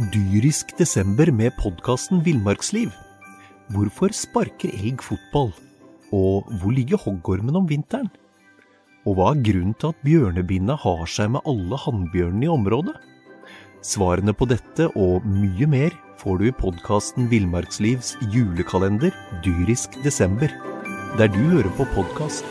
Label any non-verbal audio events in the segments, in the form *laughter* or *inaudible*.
Dyrisk desember med podkasten Villmarksliv. Hvorfor sparker elg fotball? Og hvor ligger hoggormen om vinteren? Og hva er grunnen til at bjørnebinna har seg med alle hannbjørnene i området? Svarene på dette og mye mer får du i podkasten Villmarkslivs julekalender Dyrisk desember, der du hører på podkast.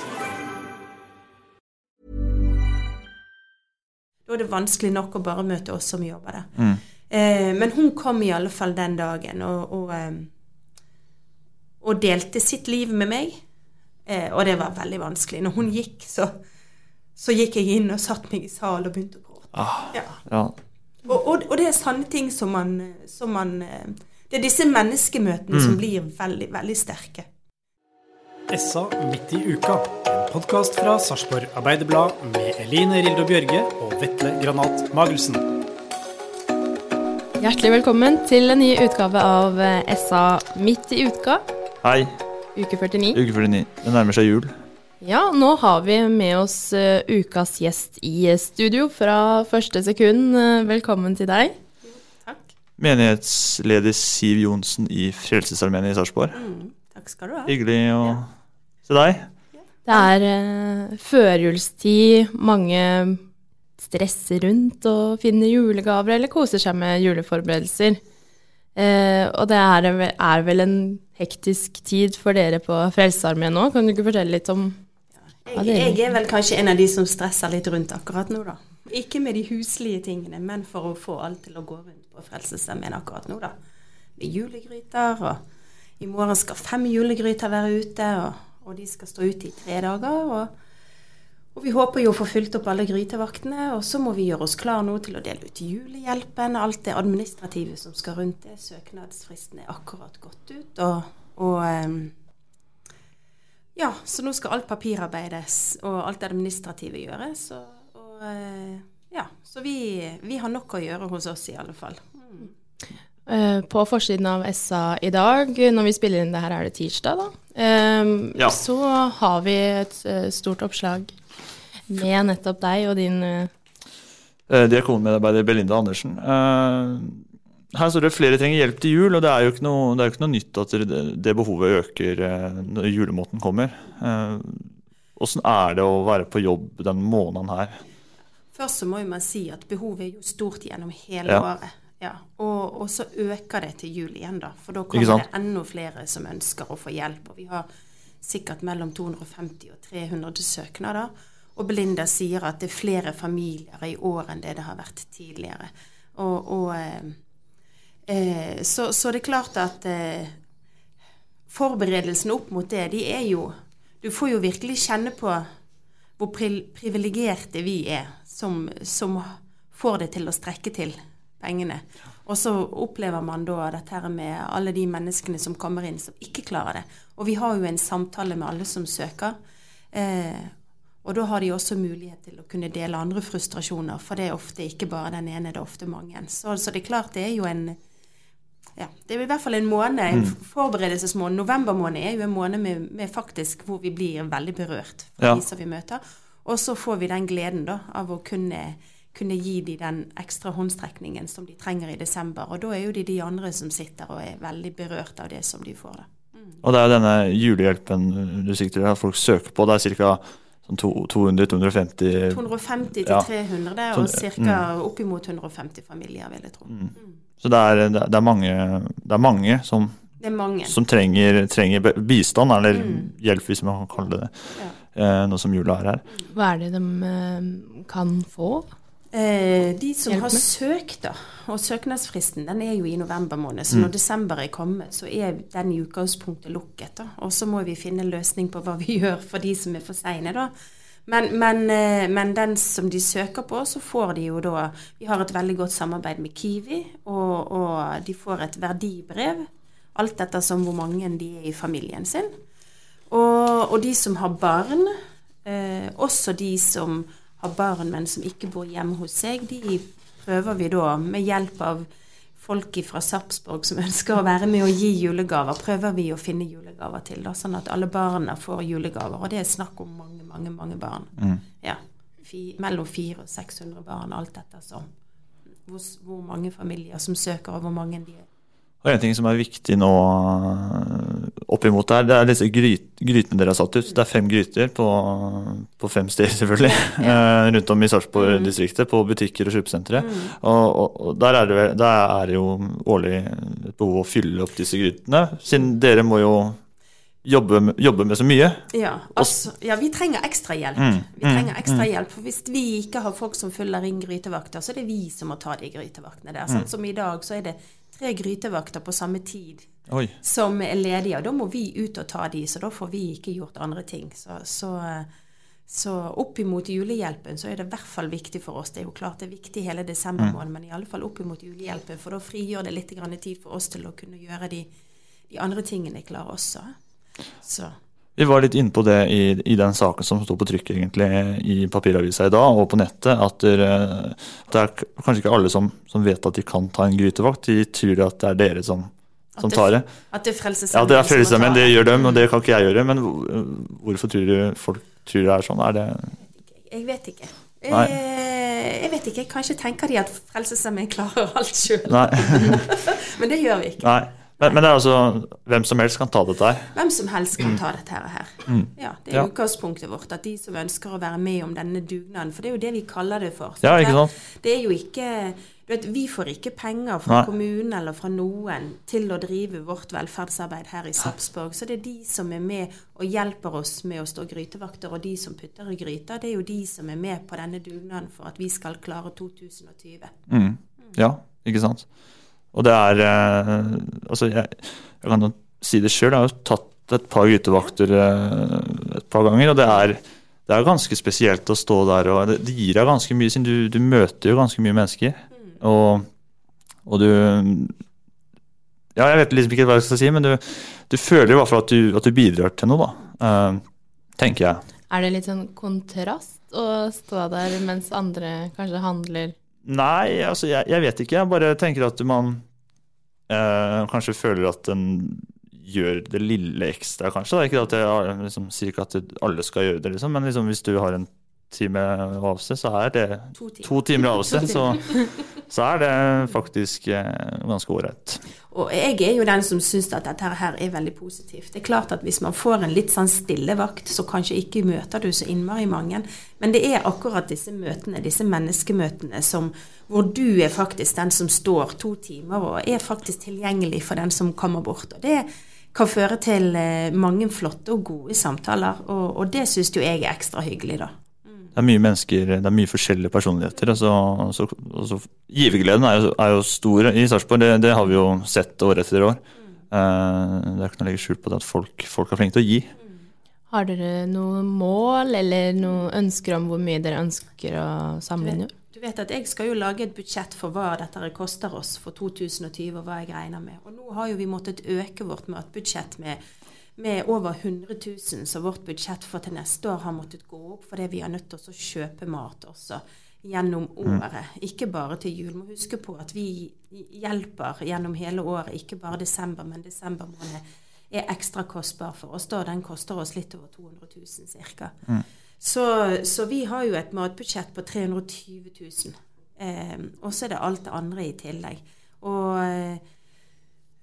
Da er det vanskelig nok å bare møte oss som jobber der. Eh, men hun kom i alle fall den dagen og, og, eh, og delte sitt liv med meg. Eh, og det var veldig vanskelig. Når hun gikk, så, så gikk jeg inn og satte meg i salen og begynte å gråte. Ja. Ja. Og, og, og det er sanne ting som man, som man eh, Det er disse menneskemøtene som blir veldig, veldig sterke. SA midt i uka, en podkast fra Sarpsborg Arbeiderblad med Eline Rildo Bjørge og Vetle Granat Magelsen. Hjertelig velkommen til en ny utgave av eh, SA midt i uka, Hei, uke 49. uke 49. Det nærmer seg jul. Ja, nå har vi med oss eh, ukas gjest i studio fra første sekund. Eh, Velkommen til deg. Takk. Menighetsleder Siv Johnsen i Frelsesarmeen i Sarpsborg. Takk skal du ha. Hyggelig å se deg. Det er eh, førjulstid, mange stresser rundt og finner julegaver eller koser seg med juleforberedelser. Eh, og det er, er vel en hektisk tid for dere på Frelsesarmeen nå. Kan du ikke fortelle litt om Ja, Jeg, jeg er vel kanskje en av de som stresser litt rundt akkurat nå, da. Ikke med de huslige tingene, men for å få alt til å gå rundt på Frelsesarmeen akkurat nå, da. Med julegryter, og i morgen skal fem julegryter være ute, og, og de skal stå ute i tre dager. Og, og vi håper jo å få fylt opp alle grytevaktene, og så må vi gjøre oss klar nå til å dele ut julehjelpen, alt det administrative som skal rundt det. Søknadsfristen er akkurat gått ut, og, og ja, så nå skal alt papirarbeides og alt det administrative gjøres. Og, og eh, ja, så vi, vi har nok å gjøre hos oss i alle fall. Eh, På forsiden av SA i dag, når vi spiller inn det her, er det tirsdag, da. Um, Ja. Så har vi et eh, stort oppslag med nettopp deg og din eh, Eh, Diakonmedarbeider Belinda Andersen. Eh, her står det flere trenger hjelp til jul, og det er jo ikke noe, det er jo ikke noe nytt at det, det behovet øker når julemåten kommer. Åssen er det å være på jobb den måneden her? Først så må jo man si at behovet er jo stort gjennom hele Ja. året. Ja, og, og så øker det til jul igjen, da. For da kommer det enda flere som ønsker å få hjelp. Og vi har sikkert mellom 250 og 300 søknader. Og Belinda sier at det er flere familier i år enn det det har vært tidligere. Og, og eh, eh, så, så det er klart at eh, forberedelsene opp mot det, de er jo Du får jo virkelig kjenne på hvor pri privilegerte vi er som, som får det til å strekke til pengene. Og så opplever man da dette her med alle de menneskene som kommer inn som ikke klarer det. Og vi har jo en samtale med alle som søker. Eh, og da har de også mulighet til å kunne dele andre frustrasjoner, for det er ofte ikke bare den ene, det er ofte mange. Så, så det er klart det er jo en ja, det er i hvert fall en måned, en forberedelsesmåned. November måned er jo en måned med, med faktisk hvor vi blir veldig berørt fra Ja. de som vi møter. Og så får vi den gleden da av å kunne, kunne gi de den ekstra håndstrekningen som de trenger i desember. Og da er jo de de andre som sitter og er veldig berørt av det som de får da. Og det er jo denne julehjelpen du sikter til at folk søker på. Det er ca. Sånn 200-250 250 til Ja. 300 Så- og ca. oppimot 150 familier, vil jeg tro. Så det er, det er- det er mange, det er mange som, Det er mange. som trenger, trenger bistand, eller Mm. hjelp, hvis man kan kalle det det, ja. nå som jula er her. Hva er det de eh, kan få? Eh, de som har søkt, da, og søknadsfristen den er jo i november måned, så Mm. når desember er kommet, så er den i utgangspunktet lukket. da, Og så må vi finne en løsning på hva vi *laughs* gjør for de som er for seine, da. Men, men, eh, men, den som de søker på, så får de jo da Vi har et veldig godt samarbeid med Kiwi, og, og de får et verdibrev. Alt ettersom hvor mange de er i familien sin. Og, og de som har barn, eh, også de som har barn, men som ikke bor hjemme hos seg, de prøver vi da med hjelp av folk fra Sarpsborg som *laughs* ønsker å være med og gi julegaver, prøver vi å finne julegaver til. Da, sånn at alle barna får julegaver. Og det er snakk om mange, mange mange barn. Mm. Ja, mellom 400 og 600 barn, alt etter sånn. Hvor, hvor, mange familier som søker, og hvor mange de er. Og En ting som er viktig nå oppimot der, det er disse gryt, grytene dere har satt ut. Det er fem gryter på, på fem steder, *laughs* selvfølgelig, ja. Eh, rundt om i Sarpsborg-distriktet. På butikker og kjøpesentre. Mm. Og, og, og, der, er det, der er det jo årlig et behov å fylle opp disse grytene. Siden dere må jo jobbe, jobbe med så mye. Ja, altså, ja, vi trenger ekstra hjelp. Mm. Vi trenger mm. ekstra mm. hjelp, for Hvis vi ikke har folk som fyller inn grytevakter, så er det vi som må ta de grytevaktene der. Sånn som i dag, så er det tre grytevakter på samme tid Oi. som er ledige. Og da må vi ut og ta de, så da får vi ikke gjort andre ting. Så, så, så opp imot julehjelpen så er det i hvert fall viktig for oss. Det er jo klart det er viktig hele desember måned, mm. men i alle fall opp imot julehjelpen. For da frigjør det litt tid for oss til å kunne gjøre de, de andre tingene klare også. Så. Vi var litt inne på det i, i, den saken som sto på trykk egentlig i papiravisa i dag og på nettet, at det, er kanskje ikke alle som, som, vet at de kan ta en grytevakt. De tror at det er dere som, som tar det. At det er Frelsesarmeen? Ja, det er Frelsesarmeen, det gjør dem, og det kan ikke jeg gjøre. Men hvorfor tror du folk tror det er sånn? Er det Jeg vet ikke. Nei. Eh, jeg vet ikke. Kanskje tenker de at Frelsesarmeen klarer alt sjøl. *laughs* men det gjør vi ikke. Nei. Men, men, det er altså hvem som helst kan ta dette her? Hvem som helst kan ta dette her. Mm. Ja, Det er ja. utgangspunktet vårt. At de som ønsker å være med om denne dugnaden. For det er jo det vi kaller det for. Ja, ikke sant? Det er jo ikke du vet, Vi får ikke penger fra Nei. kommunen eller fra noen til å drive vårt velferdsarbeid her i Sarpsborg. Så det er de som er med og hjelper oss med å stå grytevakter, og de som putter i gryta, det er jo de som er med på denne dugnaden for at vi skal klare 2020. Mm. Ja, ikke sant. Og det er eh, Altså, jeg, jeg kan jo si det sjøl. Jeg har jo tatt et par gytevakter eh, et par ganger, og det er, det er ganske spesielt å stå der og Det, det gir deg ganske mye, siden du, du, møter jo ganske mye mennesker. Og, og, du Ja, jeg vet liksom ikke hva jeg skal si, men du, du føler i hvert fall at du, at du bidrar til noe, da. Eh, tenker jeg. Er det litt sånn kontrast å stå der mens andre kanskje handler Nei, altså jeg, jeg, vet ikke. Jeg bare tenker at man eh, kanskje føler at den gjør det lille ekstra, kanskje. Det ikke at jeg liksom, sier ikke at alle skal gjøre det, liksom, men liksom, hvis du har en time avse, så er det to, timer, to timer avse. Så, *laughs* så, er det faktisk eh, ganske ålreit. Og jeg er jo den som syns at dette her er veldig positivt. Det er klart at hvis man får en litt sånn stille vakt, så kanskje ikke møter du så innmari mange. Men det er akkurat disse møtene, disse menneskemøtene, som, hvor du er faktisk den som står to timer og er faktisk tilgjengelig for den som kommer bort. Og det kan føre til eh, mange flotte og gode samtaler, og, og det syns jo jeg er ekstra hyggelig, da det er mye mennesker, det er mye forskjellige personligheter. Altså, altså, altså, givergleden er jo, er jo stor i Sarpsborg, det, det, har vi jo sett år etter år. Uh, det er ikke noe å legge skjul på det at folk, folk, er flinke til å gi. Har dere noe mål eller noen ønsker om hvor mye dere ønsker å samle inn? Du vet at jeg skal jo lage et budsjett for hva dette koster oss for 2020, og hva jeg regner med. Og nå har jo vi måttet øke vårt matbudsjett med med over 100 000, så vårt budsjett for til neste år har måttet gå opp fordi vi er nødt til å kjøpe mat også gjennom mm. året. Ikke bare til jul. Må huske på at vi hjelper gjennom hele året, ikke bare desember, men desember måned er ekstra kostbar for oss. da Den koster oss litt over 200 000 ca. Mm. Så, så, vi har jo et matbudsjett på 320 000. Eh, og så er det alt det andre i tillegg. Og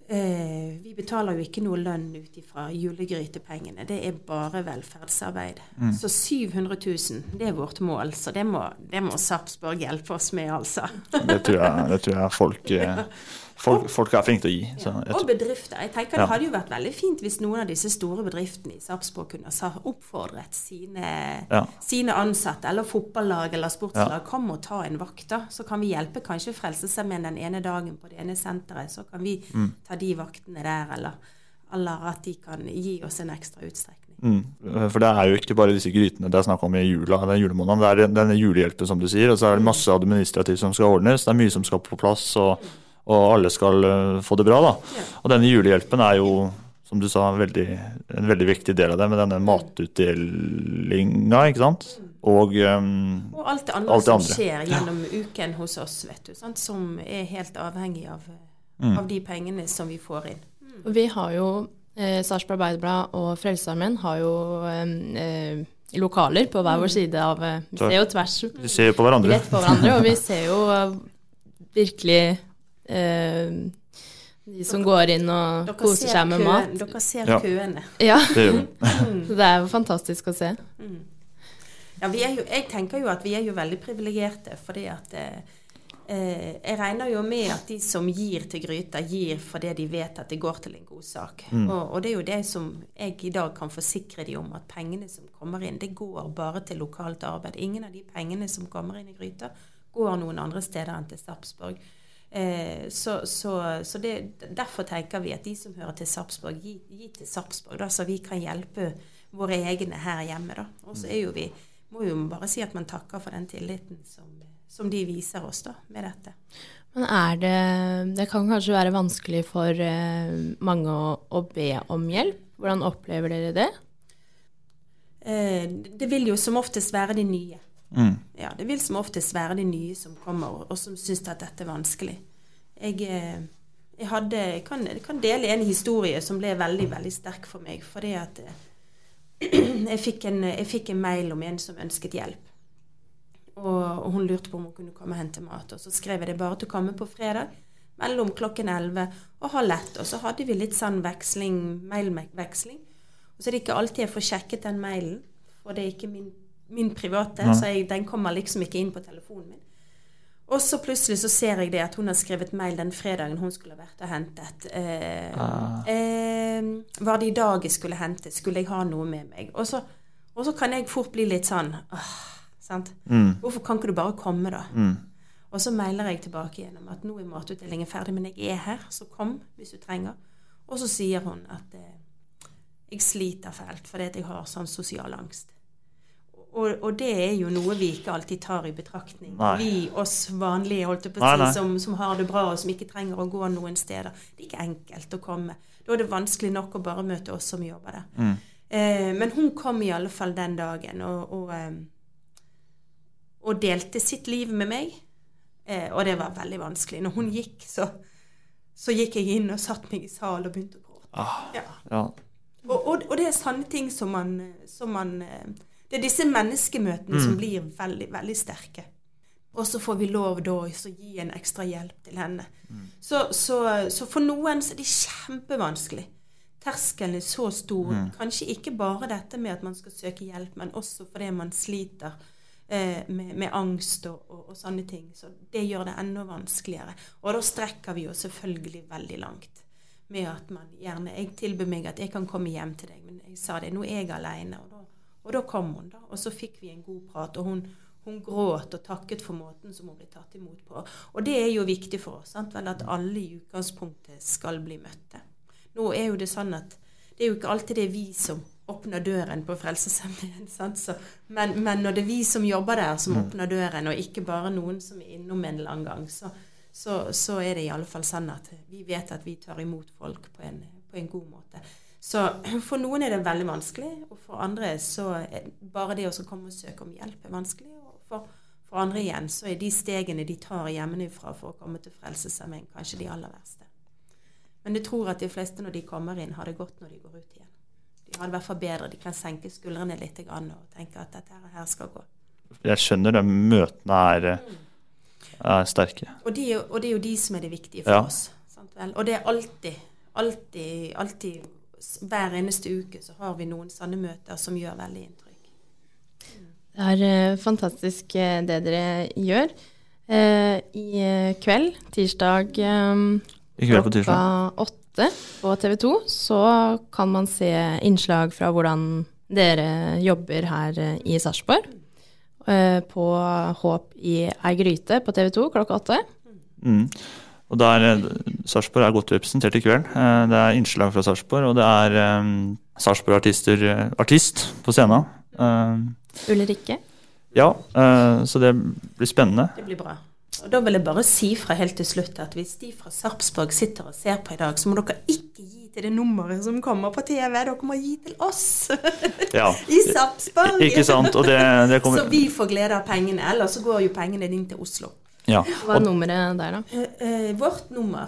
eh, vi betaler jo ikke noe lønn ut ifra julegrytepengene. Det er bare velferdsarbeid. Mm. Så 700 000, det er vårt mål. Så det må, det må Sarpsborg hjelpe oss med, altså. det, tror jeg, det tror jeg folk eh, *laughs* Folk, folk, er flinke til å gi. Ja. og bedrifter. Jeg tenker Det hadde jo vært veldig fint hvis noen av disse store bedriftene i Sarpsborg kunne ha oppfordret sine, ja. sine, ansatte, eller fotballag eller sportslag, ja. kom og ta en vakt. da, Så kan vi hjelpe kanskje Frelsesarmeen den ene dagen på det ene senteret. Så kan vi mm. ta de vaktene der, eller, eller, at de kan gi oss en ekstra utstrekning. Mm. For det er jo ikke bare disse grytene det er snakk om i jula, den julemåneden. Det er denne julehjelpen, som du sier, og så er det masse administrativt som skal ordnes. Det er mye som skal på plass, og, og alle skal uh, få det bra. da. Ja. Og denne julehjelpen er jo, som du sa, veldig, en veldig viktig del av det, med denne matutdelinga, ikke sant. Og, um, Og alt det andre alt det som andre. skjer gjennom uken hos oss, vet du. Sant? Som er helt avhengig av, Mm. av de pengene som vi får inn. Og vi har jo eh, Sarpsborg Arbeiderblad og Frelsesarmeen har jo eh, eh, lokaler på hver vår side av eh, Vi ser jo tvers Vi ser på hverandre. rett på hverandre, og vi ser jo eh, virkelig eh, de som går inn og koser seg med køen- mat. Dere ser Ja. køene. Ja. Det. *laughs* Så det er jo fantastisk å se. Ja, vi er jo, jeg tenker jo at vi er jo veldig privilegerte, fordi at eh, eh, Jeg regner jo med at de som gir til Gryta, gir fordi de vet at det går til en god sak. Mm. Og, og det er jo det som jeg i dag kan forsikre de om, at pengene som kommer inn, det går bare til lokalt arbeid. Ingen av de pengene som kommer inn i Gryta, går noen andre steder enn til Sarpsborg. Eh, så så, så det, derfor tenker vi at de som hører til Sarpsborg, gi, gi til Sarpsborg, da, så vi kan hjelpe våre egne her hjemme. da. Og så er jo vi, må jo bare si at man takker for den tilliten som, som de viser oss da, med dette. Men er det Det kan kanskje være vanskelig for eh, mange å, å be om hjelp. Hvordan opplever dere det? Eh, det vil jo som oftest være de nye. Mm. Ja, det vil som oftest være de nye som kommer, og, som syns at dette er vanskelig. Jeg, eh, jeg, hadde, jeg, kan, jeg kan dele en historie som ble veldig, veldig sterk for meg. Fordi at eh, *clears throat* jeg, fikk en, jeg fikk en mail om en som ønsket hjelp. Og, og hun lurte på om hun kunne komme og hente mat. Og så skrev jeg det bare til å komme på fredag mellom klokken 11 og halv ett. Og så hadde vi litt sånn veksling, mailveksling. Og så er det ikke alltid jeg får sjekket den mailen, for det er ikke min, min private, ja. så jeg, den kommer liksom ikke inn på telefonen min. Og så plutselig så ser jeg det at hun har skrevet mail den fredagen hun skulle vært og hentet. Eh, Ah. eh, var det i dag jeg skulle hente? Skulle jeg ha noe med meg? Og så, og så kan jeg fort bli litt sånn åh, sant? Mm. Hvorfor kan ikke du bare komme, da? Mm. Og så mailer jeg tilbake gjennom at nå er matutdelingen ferdig, men jeg er her, så kom hvis du trenger. Og så sier hun at eh, jeg sliter fælt fordi at jeg har sånn sosial angst. Og, og det er jo noe vi ikke alltid tar i betraktning. Nei. Vi oss vanlige holdt på å si, som, som har det bra og som ikke trenger å gå noen steder. Det er ikke enkelt å komme. Da er det vanskelig nok å bare møte oss som jobber der. Mm. Eh, men hun kom i alle fall den dagen og, og, eh, og delte sitt liv med meg. Eh, og det var veldig vanskelig. Når hun gikk, så, så gikk jeg inn og satte meg i salen og begynte å gråte. Ah, Ja. ja. Og, og, det er sånne ting som man, som man eh, Det er disse menneskemøtene som Mm. blir veldig, veldig sterke. Og så får vi lov da å gi en ekstra hjelp til henne. Så, så, så for noen så er det kjempevanskelig. Terskelen er så stor. Mm. Kanskje ikke bare dette med at man skal søke hjelp, men også fordi man sliter eh, med, med angst og, og, og sånne ting. Så det gjør det enda vanskeligere. Og da strekker vi jo selvfølgelig veldig langt. Med at man gjerne Jeg tilbød meg at jeg kan komme hjem til deg, men jeg sa det. Nå er jeg alene. Og da, og da kom hun, da. Og så fikk vi en god prat. Og hun, hun gråt og takket for måten som hun ble tatt imot på. Og det er jo viktig for oss. Sant? Vel, at alle i utgangspunktet skal bli møtte. Nå er jo det sånn at det er jo ikke alltid det er vi som åpner døren på Frelsesarmeen. *laughs* Men, men når det er vi som jobber der, som Mm. åpner døren, og ikke bare noen som er innom en eller annen gang, så, så, så er det i alle fall sånn at vi vet at vi tar imot folk på en, på en god måte. Så *clears throat* for noen er det veldig vanskelig, og for andre så er bare det å så komme og søke om hjelp er vanskelig. Og for, for andre igjen så er de stegene de tar hjemmefra for å komme til Frelsesarmeen, kanskje de aller verste. Men jeg tror at de fleste når de kommer inn, har det godt når de går ut igjen. De har det i hvert fall bedre. De kan senke skuldrene litt og tenke at dette her skal gå. Jeg skjønner det. Møtene er, eh, er sterke. Og, de, og det er jo de som er det viktige for Ja. oss. Og det er alltid, alltid, alltid Hver eneste uke så har vi noen sånne møter som gjør veldig inntrykk. Det er eh, fantastisk eh, det dere gjør. Eh, I eh, kveld, tirsdag eh, I kveld på klokka åtte på TV 2, så kan man se innslag fra hvordan dere jobber her i Sarpsborg. Eh, på Håp i ei gryte på TV 2 klokka åtte. Mm. Og der, eh, Sarpsborg er godt representert i kveld. Eh, Det er innslag fra Sarpsborg, og det er um, Sarpsborg-artister eh, artist på scenen. Eh, Ulrikke? ja, uh, så det blir spennende. Det blir bra. Og Da vil jeg bare si fra helt til slutt at hvis de fra Sarpsborg sitter og ser på i dag, så må dere ikke gi til det nummeret som kommer på TV. Dere må gi til oss Ja. *laughs* i Sarpsborg. Ikke sant? Og det, det kommer Så vi får glede av pengene. Ellers så går jo pengene dine til Oslo. Ja. Hva er nummeret der, da? Eh, eh, vårt nummer,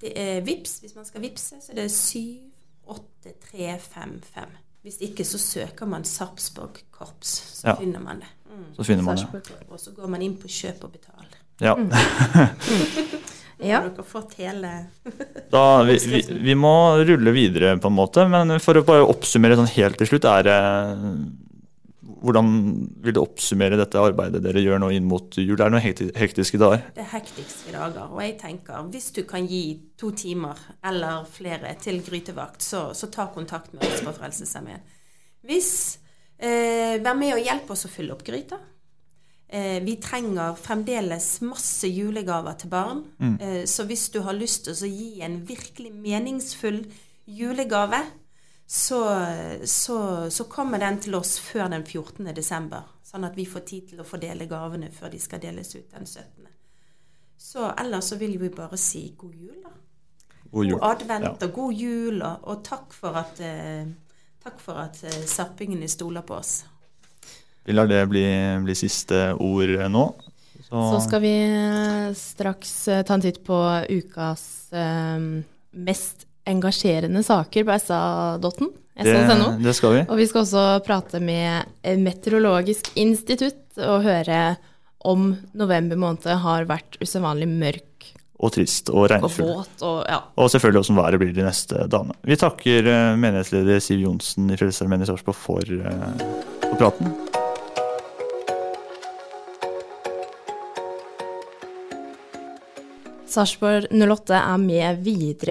det er VIPS. Hvis man skal vippse, så er det 78355. Hvis ikke så søker man Sarpsborg Korps, så Ja. finner man det. Mm. Så finner man det. Og så går man inn på kjøp og betal. Ja. Mm. *laughs* Ja. Dere fått hele *laughs* Da, vi, vi, vi må rulle videre, på en måte. Men for å bare oppsummere sånn helt til slutt, er det Hvordan vil du oppsummere dette arbeidet dere gjør nå inn mot jul? Er det noen hektiske dager? Det er hektiske dager. Og jeg tenker, hvis du kan gi to timer eller flere til grytevakt, så, så ta kontakt med oss på Frelsesarmeen. Hvis eh, Vær med og hjelp oss å fylle opp gryta. Eh, vi trenger fremdeles masse julegaver til barn. Mm. Eh, så hvis du har lyst til å gi en virkelig meningsfull julegave, så, så, så kommer den til oss før den 14. desember. Sånn at vi får tid til å fordele gavene før de skal deles ut den 17. Så ellers så vil vi bare si god jul, da. God jul. advent Ja. og god jul, og, og takk for at, eh, takk for at eh, sarpingene stoler på oss. Vi lar det bli, bli siste ord nå. Så skal vi eh, straks eh, ta en titt på ukas eh, mest engasjerende saker på SA.no. Det- det skal vi. Og vi skal også prate med Meteorologisk institutt og høre om november måned har vært usedvanlig mørk Og trist og og regnfull. våt og ja. Og selvfølgelig hvordan været blir de neste dagene. Vi takker eh, menighetsleder Siv Johnsen i Frelsesarmeen i Sarpsborg for, eh, for praten. Sarpsborg 08 er med videre.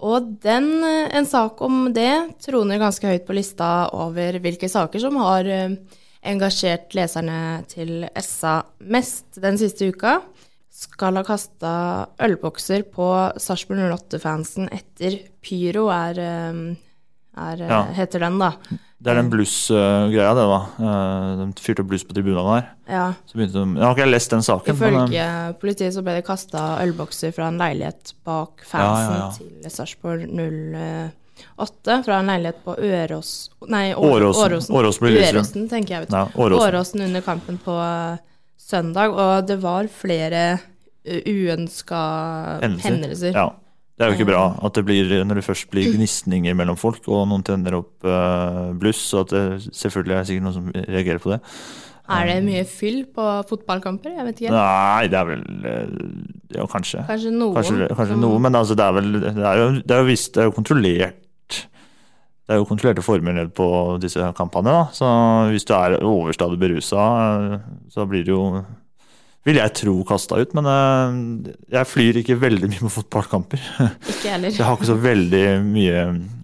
Og den, eh, en sak om det troner ganske høyt på lista over hvilke saker som har eh, engasjert leserne til SA mest den siste uka. Skal ha kasta ølbokser på Sarpsborg 08-fansen etter Pyro, er, eh, er Ja. heter den, da. Det er den blues-greia, det, da. Eh, De fyrte bluss på tribunene der. Ja. Så begynte de Jeg har ikke lest den saken. Ifølge men, politiet så ble det kasta ølbokser fra en leilighet bak fansen ja. til Sarpsborg 08. Fra en leilighet på Øros... Nei, Åråsen. Åråsen. Tenker jeg. vet. Ja, Åråsen. Under kampen på eh, søndag. Og det var flere uønska uønska hendelser. Ja. Det er jo ikke bra at det blir, når det først blir gnisninger mellom folk, og noen tenner opp uh, bluss, og at det selvfølgelig er sikkert noen som reagerer på det. Er det mye fyll på fotballkamper? Jeg vet ikke. Nei, det er vel eh, Ja, kanskje. Kanskje noen Kanskje, kanskje som- noe, men altså, det er vel Det er jo, det er jo visst Det er jo kontrollert Det er jo kontrollerte former ned på disse kampene, da. Så hvis du er overstadig berusa, eh, så blir det jo vil jeg tro kasta ut, men eh, jeg flyr ikke veldig mye med fotballkamper. Ikke heller. *laughs* Jeg har ikke så veldig mye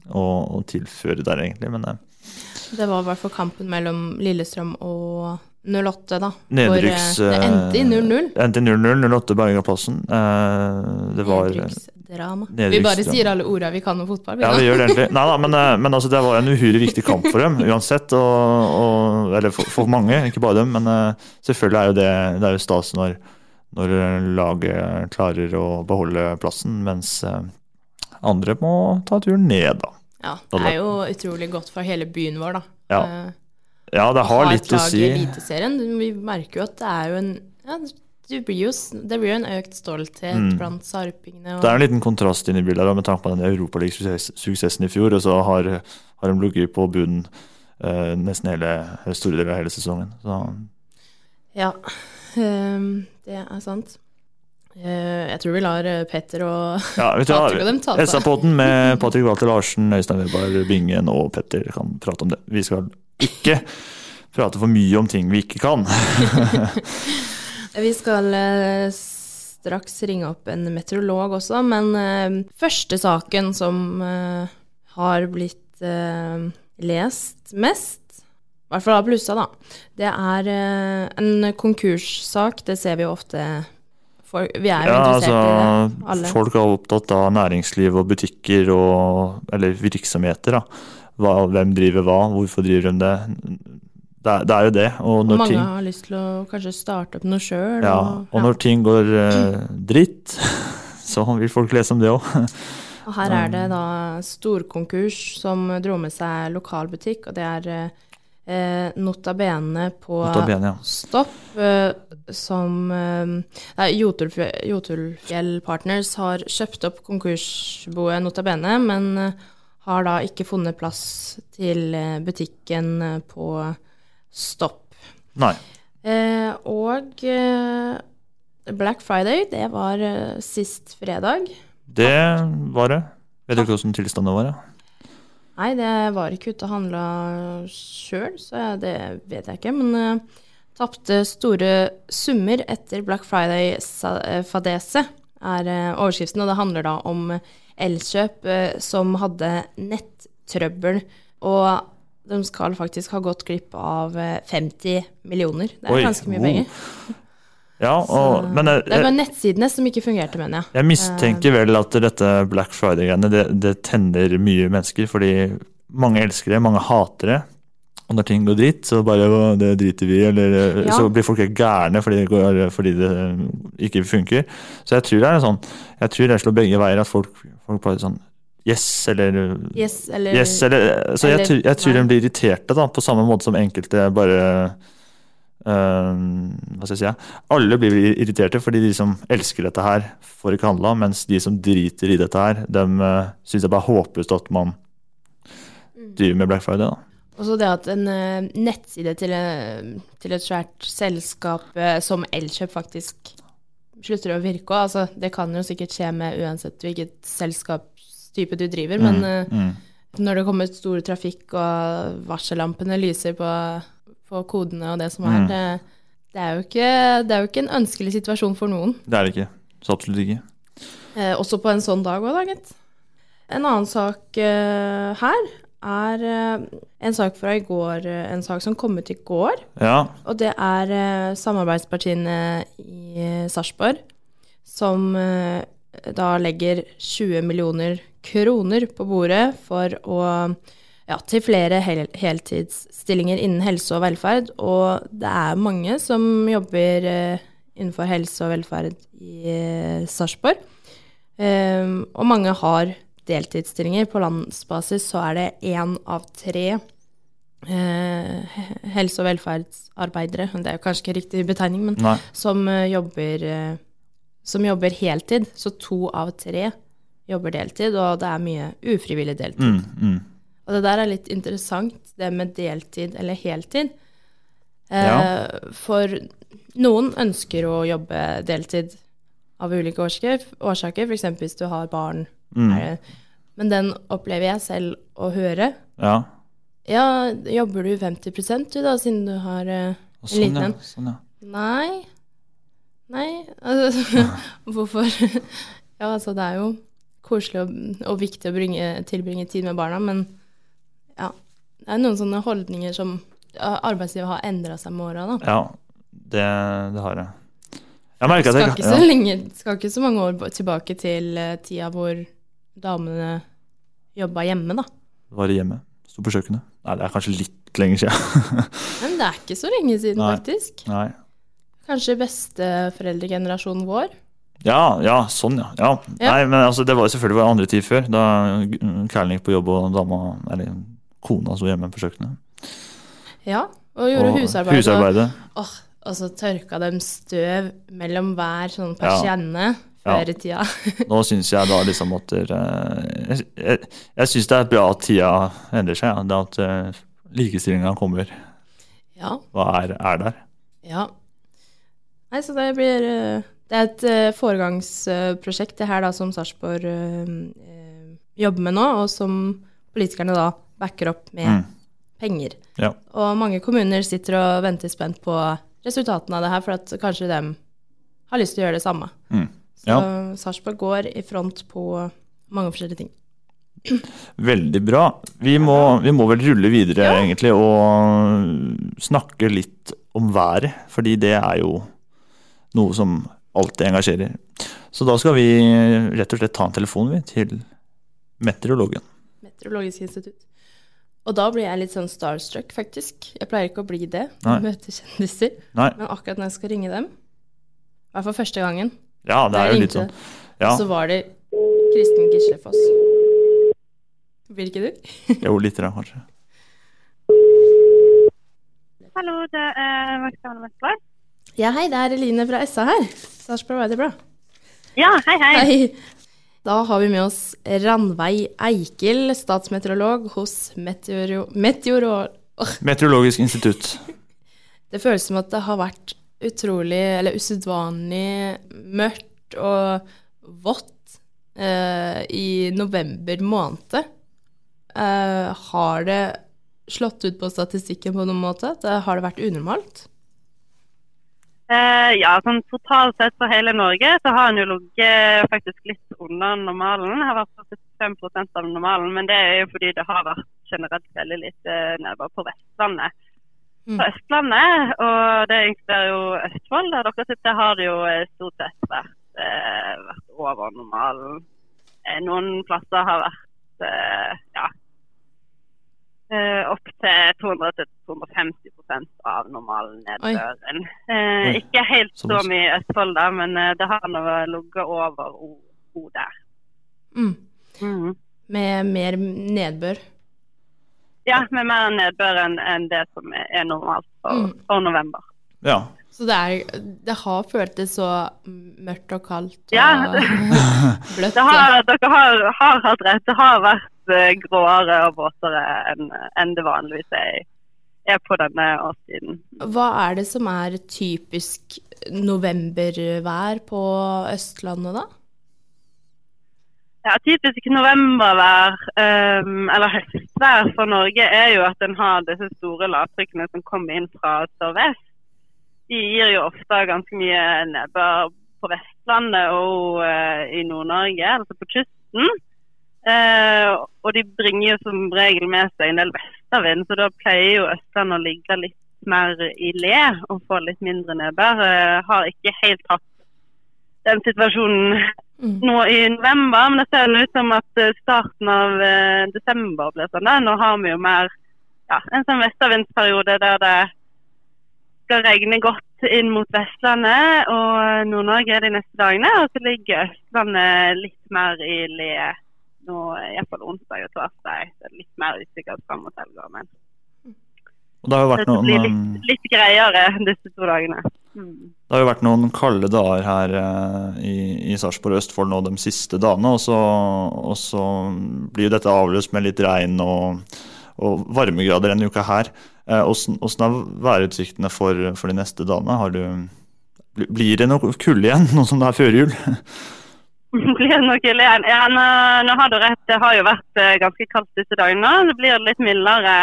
å, å tilføre der, egentlig. Men eh, Det var i hvert fall kampen mellom Lillestrøm og 08, da. Nedryks, Hvor eh, det endte i 0-0. Det endte i 0-0, 08 Bergaplassen. Det var Nedrykksdrama. Vi bare sier alle orda vi kan om fotball. Ja, vi gjør det egentlig. Nei da, men, eh, men altså, det var en uhyre viktig kamp for dem *laughs* uansett. Og, og, eller for, for mange, ikke bare dem. Men eh, selvfølgelig er jo det, det er jo stas når, når laget klarer å beholde plassen, mens eh, andre må ta turen ned, da. Ja, det er jo utrolig godt for hele byen vår, da. Ja. Ja, det har ha litt å si. Vi merker jo at det er jo en ja, blir jo, det blir jo en økt stolthet Mm. blant sarpingene. Det er en liten kontrast inn i bildet med tanke på den Europaliga-suksessen i fjor, og så har, har de ligget på bunnen eh, nesten hele, eller store deler av hele sesongen. Så Ja, um, det er sant. Uh, Jeg tror vi lar eh, Petter og Ja, vi tar, *laughs* Patrick og dem ta seg. SA-podden med Patrick Walter Larsen, Øystein Weberg Bingen og Petter kan prate om det. Vi skal ikke prate for mye om ting vi ikke kan. *laughs* Vi skal eh, straks ringe opp en meteorolog også, men eh, første saken som eh, har blitt lest mest, i hvert fall av plussa, da, det er en konkurssak. Det ser vi jo ofte Vi er jo Ja, interessert i det, altså, alle. folk er opptatt av næringsliv og butikker og Eller virksomheter, da. Hva, hvem driver hva, hvorfor driver de det? Det er, det er jo det. Og Og mange ting har lyst til å kanskje starte opp noe sjøl. Ja, og når ting går eh, dritt, *laughs* så vil folk lese om det òg. Og her er det da storkonkurs som dro med seg lokalbutikk, og det er eh, Nota Bene på Nota Bene, ja. Stopp, eh, som eh, Jotulfjell, Partners har kjøpt opp konkursboet Nota Bene, men eh, har da ikke funnet plass til eh, butikken eh, på Stopp. Nei. Eh, og eh, Black Friday, det var eh, sist fredag. Det var det. Vet du ikke hvordan tilstanden var? Ja? Nei, det var ikke ute og handla sjøl, så det vet jeg ikke. Men eh, tapte store summer etter Black Friday-fadese, er eh, overskriften. Og det handler da om Elkjøp eh, som hadde nettrøbbel. Og de skal faktisk ha gått glipp av eh, 50 millioner. Det er Oi, ganske mye oh. penger. Ja, og, men jeg, Det var nettsidene som ikke fungerte, mener jeg. jeg mistenker vel at dette Black Friday-greiene det, det tenner mye mennesker, fordi mange elsker det, mange hater det. Og når ting går dritt, så bare det driter vi eller Ja. så blir folk helt gærne fordi det, går, fordi det ikke funker. Så jeg tror det er sånn, jeg tror det slår begge veier, at folk, folk bare sånn Yes, eller Yes, eller, Yes, eller, så jeg, eller tror- jeg tror de blir irriterte, da, på samme måte som enkelte bare øh, Hva skal jeg si? Alle blir irriterte fordi de som elsker dette her, får ikke handla, mens de som driter i dette her, de øh, syns det er bare håpløst at man Mm. driver med Black Friday. da. Og så det at en øh, nettside til, eh, til et svært selskap eh, som Elkjøp faktisk slutter å virke òg. Altså, det kan jo sikkert skje med uansett hvilket selskapstype du driver, men eh, mm. når det kommer stor trafikk og varsellampene lyser på, på kodene og det som er, Mm. det, det, er ikke, det er jo ikke en ønskelig situasjon for noen. Det er det ikke. Så absolutt ikke. Eh, også på en sånn dag òg, da, gitt. En annen sak eh, her er eh, en sak fra i går, eh, en sak som kom ut i går. Ja. Og det er samarbeidspartiene i Sarpsborg som da legger 20 millioner kroner på bordet for å ja, til flere hel heltidsstillinger innen helse og velferd. Og det er mange som jobber eh, innenfor helse og velferd i eh, Sarpsborg. Um, og mange har deltidsstillinger. På landsbasis så er det én av tre eh, helse- og velferdsarbeidere, det er kanskje ikke riktig betegning, men som eh, jobber, eh, som jobber heltid. Så to av tre jobber deltid, og det er mye ufrivillig deltid. Mm, mm. Og det der er litt interessant, det med deltid eller heltid. Eh, Ja. For noen ønsker å jobbe deltid av ulike årsaker, årsaker f.eks. hvis du har barn. Mm. Men den opplever jeg selv å høre. Ja. Ja, jobber du 50 du da, siden du har eh, en sånn, liten ja. Sånn, ja. Nei. Nei, *laughs* altså Hvorfor? *laughs* Ja, altså det er jo koselig og, og viktig å bringe, tilbringe tid med barna, men ja. Det er noen sånne holdninger som arbeidslivet har endra seg med åra, da. ja det, det har jeg. Jeg merker at Skal ikke, så lenge, skal ikke så mange år tilbake til eh, tida hvor damene jobba hjemme, da. Var hjemme. Sto på kjøkkenet. Nei, det er kanskje litt lenger siden. *laughs* Men det er ikke så lenge siden, Nei. faktisk. Nei. Kanskje besteforeldregenerasjonen vår. Ja, ja, sånn, ja. ja. Ja. Nei, men altså, det var jo selvfølgelig var andre tid før. Da Kærling gikk på jobb og dama, eller kona sto hjemme på kjøkkenet. Ja, og gjorde Og husarbeidet. husarbeidet. Og, og så tørka dem støv mellom hver sånn persienne Ja. før i tida. *laughs* Nå syns jeg da liksom at eh, Jeg, jeg, jeg syns det er bra at tida endrer seg. Ja. Det at uh, likestillinga kommer ja, og er, er der. ja. Nei, så det blir, eh, Det er et uh, foregangsprosjekt det her da, som Sarpsborg uh, jobber med nå, og som politikerne da backer opp med mm. penger. Ja. Og mange kommuner sitter og venter spent på resultatene av det her, for at kanskje de har lyst til å gjøre det samme. Mm. Ja. Så Sarpsborg går i front på mange forskjellige ting. Veldig bra. Vi må, vi må vel rulle videre ja. egentlig og snakke litt om været, fordi det er jo noe som alltid engasjerer. Så da skal vi rett og slett ta en telefon vi, til meteorologen. Meteorologisk institutt. Og da blir jeg litt sånn starstruck, faktisk. Jeg pleier ikke å bli det når jeg møter kjendiser. Nei. Men akkurat når jeg skal ringe dem, i hvert fall første gangen Ja, det er jo litt sånn. Ja. Så var det Kristin Gislefoss. Blir ikke du? jo, litt da, kanskje. Hallo, det er Maxine Vestland. Ja, hei, det er Eline fra SA her. Sarpsborg Arbeiderblad. Ja, hei, hei, hei. Da har vi med oss Ranveig Eikel, statsmeteorolog hos Meteoro... Meteoro Meteorologisk institutt. Det føles som at det har vært utrolig, eller usedvanlig mørkt og vått eh, i november måned. Eh, har det slått ut på statistikken på noen måte? Det, har det vært unormalt? Eh, ja, sånn totalt sett for hele Norge så har den jo ligget faktisk litt under normalen. Det har vært 45% av normalen, men det er jo fordi det har vært generelt veldig lite nedbør på Vestlandet. Mm. På Østlandet, og det inkluderer jo Østfold, der dere sitter, har det jo stort sett vært, eh, vært over normalen. Eh, noen plasser har vært eh, ja, Uh, opp til 200-250% av normalen nedbøren. Uh, ikke helt så mye i Østfold, da, men uh, det har nå ligget over O der. Mm. Mm. Med mer nedbør? Ja, med mer nedbør enn en det som er normalt for, mm. for november. Ja. Så det, er, det har føltes så mørkt og kaldt og *laughs* ja. bløtt? Har, dere har, har hatt rett. Det har vært Eh, gråere og våtere enn en det vanligvis er, er på denne årstiden. Hva er det som er typisk novembervær på Østlandet, da? Ja, Typisk novembervær, um, eller høstvær for Norge, er jo at en har disse store lavtrykkene som kommer inn fra sørvest. De gir jo ofte ganske mye nedbør på Vestlandet og uh, i Nord-Norge, altså på kysten. Eh, og de bringer jo som regel med seg en del vestavind, så da pleier jo Østlandet å ligge litt mer i le og få litt mindre nedbør. Eh, har ikke helt hatt den situasjonen mm. nå i november, men det ser ut som at eh, starten av eh, desember blir sånn. Nå har vi jo mer ja, en sånn vestavindsperiode der det skal regne godt inn mot Vestlandet og Nord-Norge de neste dagene. Og så ligger Østlandet litt mer i le nå iallfall onsdag og torsdag. Så det er litt mer usikkert fram mot helga. Men det noen, blir litt, litt greiere *laughs* disse to dagene. Mm. Det har jo vært noen kalde dager her eh, i, i Sarpsborg og Østfold nå de siste dagene. Og så, og så blir jo dette avløst med litt regn og, og varmegrader denne uka her. Hvordan eh, er værutsiktene for, for, de neste dagene? Du, blir det noe kulde igjen, *laughs* nå som det er før jul? Blir nok igjen. Ja, nå, nå, har du rett. Det har jo vært uh, ganske kaldt disse dagene. Det blir litt mildere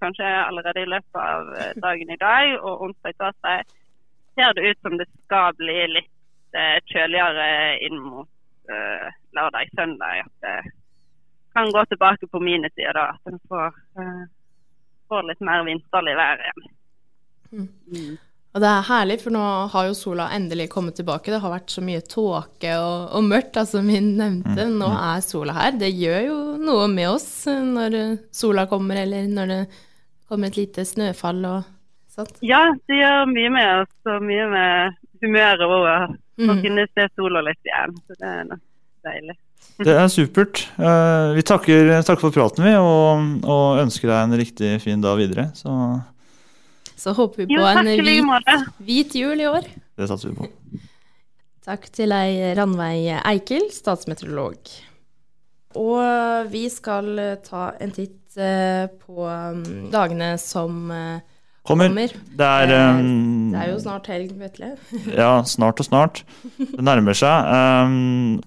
kanskje allerede i løpet av uh, dagen i dag. Og onsdag torsdag ser det ut som det skal bli litt uh, kjøligere inn mot lørdag-søndag. At det kan gå tilbake på minussida da. At en får, får, litt mer vinterlig vær igjen. Mm. Og det er herlig, for nå har jo sola endelig kommet tilbake. Det har vært så mye tåke og, og, mørkt, altså min nevnte. Mm, nå mm. er sola her. Det gjør jo noe med oss når sola kommer, eller når det kommer et lite snøfall og sånt. Ja, det gjør mye med oss, og mye med humøret vårt. Nå mm. kunne se sola litt igjen, så det er deilig. Det er supert. Eh, vi takker, takker for praten, vi, og, og ønsker deg en riktig fin dag videre. Så så håper vi på jo, en hvit, hvit, jul i år. Det satser vi på. Takk til deg, Ranveig Eikel, statsmeteorolog. Og vi skal ta en titt eh, på mm, dagene som eh, kommer. kommer. Det er, Eh, um, det er jo snart helg, Vetle. *laughs* Ja, snart og snart. Det nærmer seg. Um,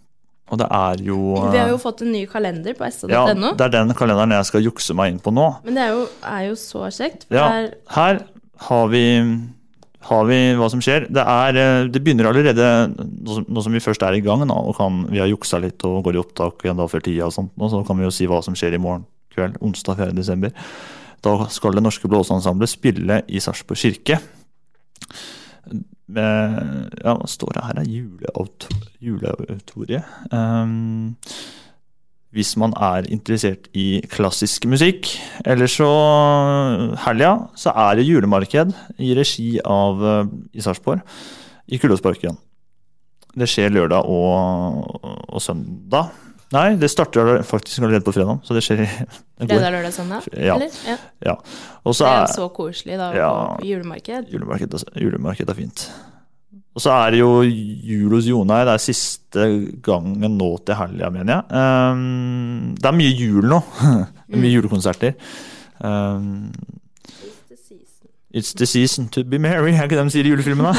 og det er jo Vi har jo fått en ny kalender på ja, det er den kalenderen jeg skal jukse meg inn på nå. Men det er jo, er jo så kjekt. For Ja, det er her har vi, har vi hva som skjer. Det, er, eh, det begynner allerede, nå som, vi først er i gang, nå, og kan, vi har juksa litt og går i opptak igjen da før tida, og sånt, og så kan vi jo si hva som skjer i morgen kveld, onsdag 4. desember. Da skal Det Norske Blåseensemblet spille i Sarpsborg kirke. Med, ja, hva står det her? er juleauto- Juleauditoriet. Um, hvis man er interessert i klassisk musikk. Eller så helga så er det julemarked i regi av eh, i Sarpsborg, i Kullåsparken. Det skjer lørdag og, og søndag. Nei, det starter faktisk allerede på fredag. Så det skjer fredag, lørdag, søndag? Ja. Eller? Ja. ja. Så Det er er jo så koselig da, Ja. julemarked. julemarked, julemarked er fint. Og så er det jo jul hos Jonei. Det er siste gangen nå til helga, mener jeg. Um, det er mye jul nå. *laughs* det mye julekonserter. Um, It's the season to be merry, er ikke det de sier i julefilmene?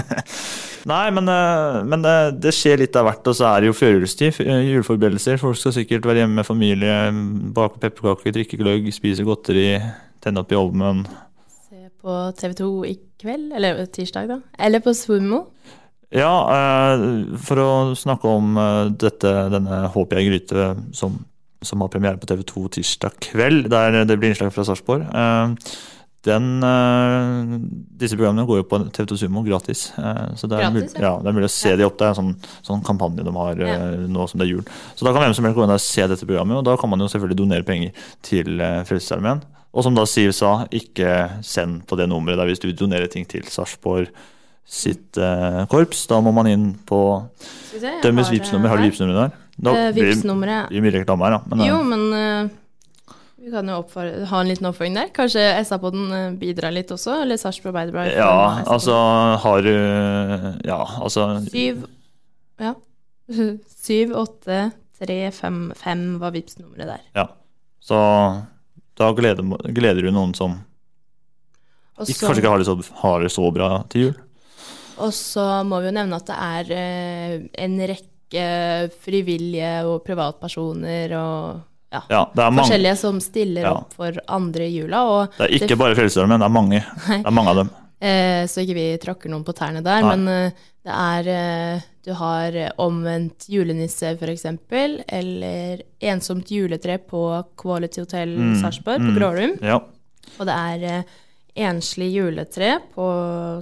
*laughs* Nei, men, eh, men eh, det skjer litt av hvert, og så er det jo førjulstid. eh, Juleforberedelser. Folk skal sikkert være hjemme med familie, bake pepperkaker, drikke gløgg, spise godteri, tenne opp i ovnen. Se på TV 2 i kveld, eller tirsdag, da. Eller på Sumo. Ja, eh, for å snakke om eh, dette, denne Håper jeg gryte som, som har premiere på TV2 tirsdag kveld, der det blir innslag fra Sarpsborg. Eh, Den, disse programmene går jo på TV2 Sumo gratis. så det er, Gratis, ja. ja, det er mulig å se de opp. Det er en sånn, sånn kampanje de har ja. nå som det er jul. Så da kan hvem som helst gå inn og se dette programmet, og da kan man jo selvfølgelig donere penger til Frelsesarmeen. Og som da Siv sa, ikke send på det nummeret der hvis du vil donere ting til Sarpsborg sitt eh, korps. Da må man inn på Dømmes se, det Vipps-nummer. Har du her. Vipps-nummeret der? Da Eh, blir Vipps-nummeret- blir mye reklame her, da. Men, jo, eh, men uh, vi kan jo ha en liten oppfølging der. Kanskje SA-poden bidrar litt også? Eller Sarpsborg Arbeiderblad? ja, altså har du Ja, altså Syv Ja. *laughs* Syv, åtte, tre, fem, fem var Vipps-nummeret der. Ja. Så da gleder, gleder du noen som Og ikke, kanskje ikke har det, så, har det så bra til jul. Og så må vi jo nevne at det er eh, en rekke frivillige og privatpersoner og ja, Ja, det mange. forskjellige som stiller Ja. opp for andre i jula. Det er ikke bare Frelsesarmeen, det er mange. Det er mange av dem. Eh, så ikke vi tråkker noen på tærne der, Nei. men eh, det er eh, Du har omvendt julenisse, eksempel, eller ensomt juletre på Quality Hotel Mm, Sarpsborg på mm, Grålum. ja. Og det er enslig juletre på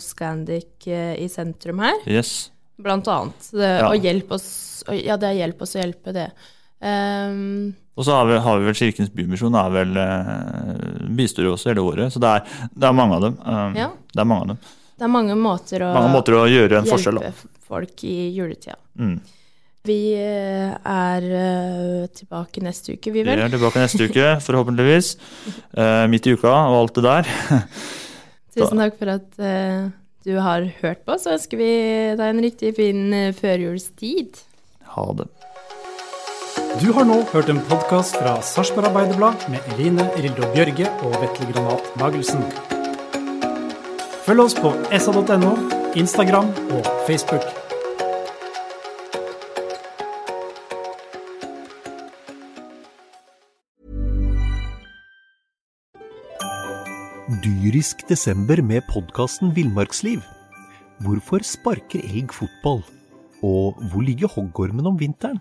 Scandic i sentrum her, Yes. blant annet. Det, Ja. Og hjelp oss og- Ja, det er hjelp oss å hjelpe det. Um, Og så har vi, har vi vel Kirkens Bymisjon er vel uh, bistår også hele året, så det er, det er mange av dem. Um, Ja. Det er mange av dem. det er mange måter å, Mange måter å gjøre en forskjell, hjelpe folk i juletida. Mm. Vi eh, er eh, tilbake neste uke, vi Vi er tilbake *laughs* neste uke, forhåpentligvis. Eh, midt i uka og alt det der. *laughs* Tusen takk for at eh, du har hørt på. Så ønsker vi deg en riktig fin eh, førjulstid. Ha det. Du har nå hørt en podkast fra Sarpsborg Arbeiderblad med Eline Rildo Bjørge og Vetle Granat Magelsen. Følg oss på sa.no, Instagram og Facebook. Dyrisk desember med podkasten Villmarksliv. Hvorfor sparker elg fotball? Og hvor ligger hoggormen om vinteren?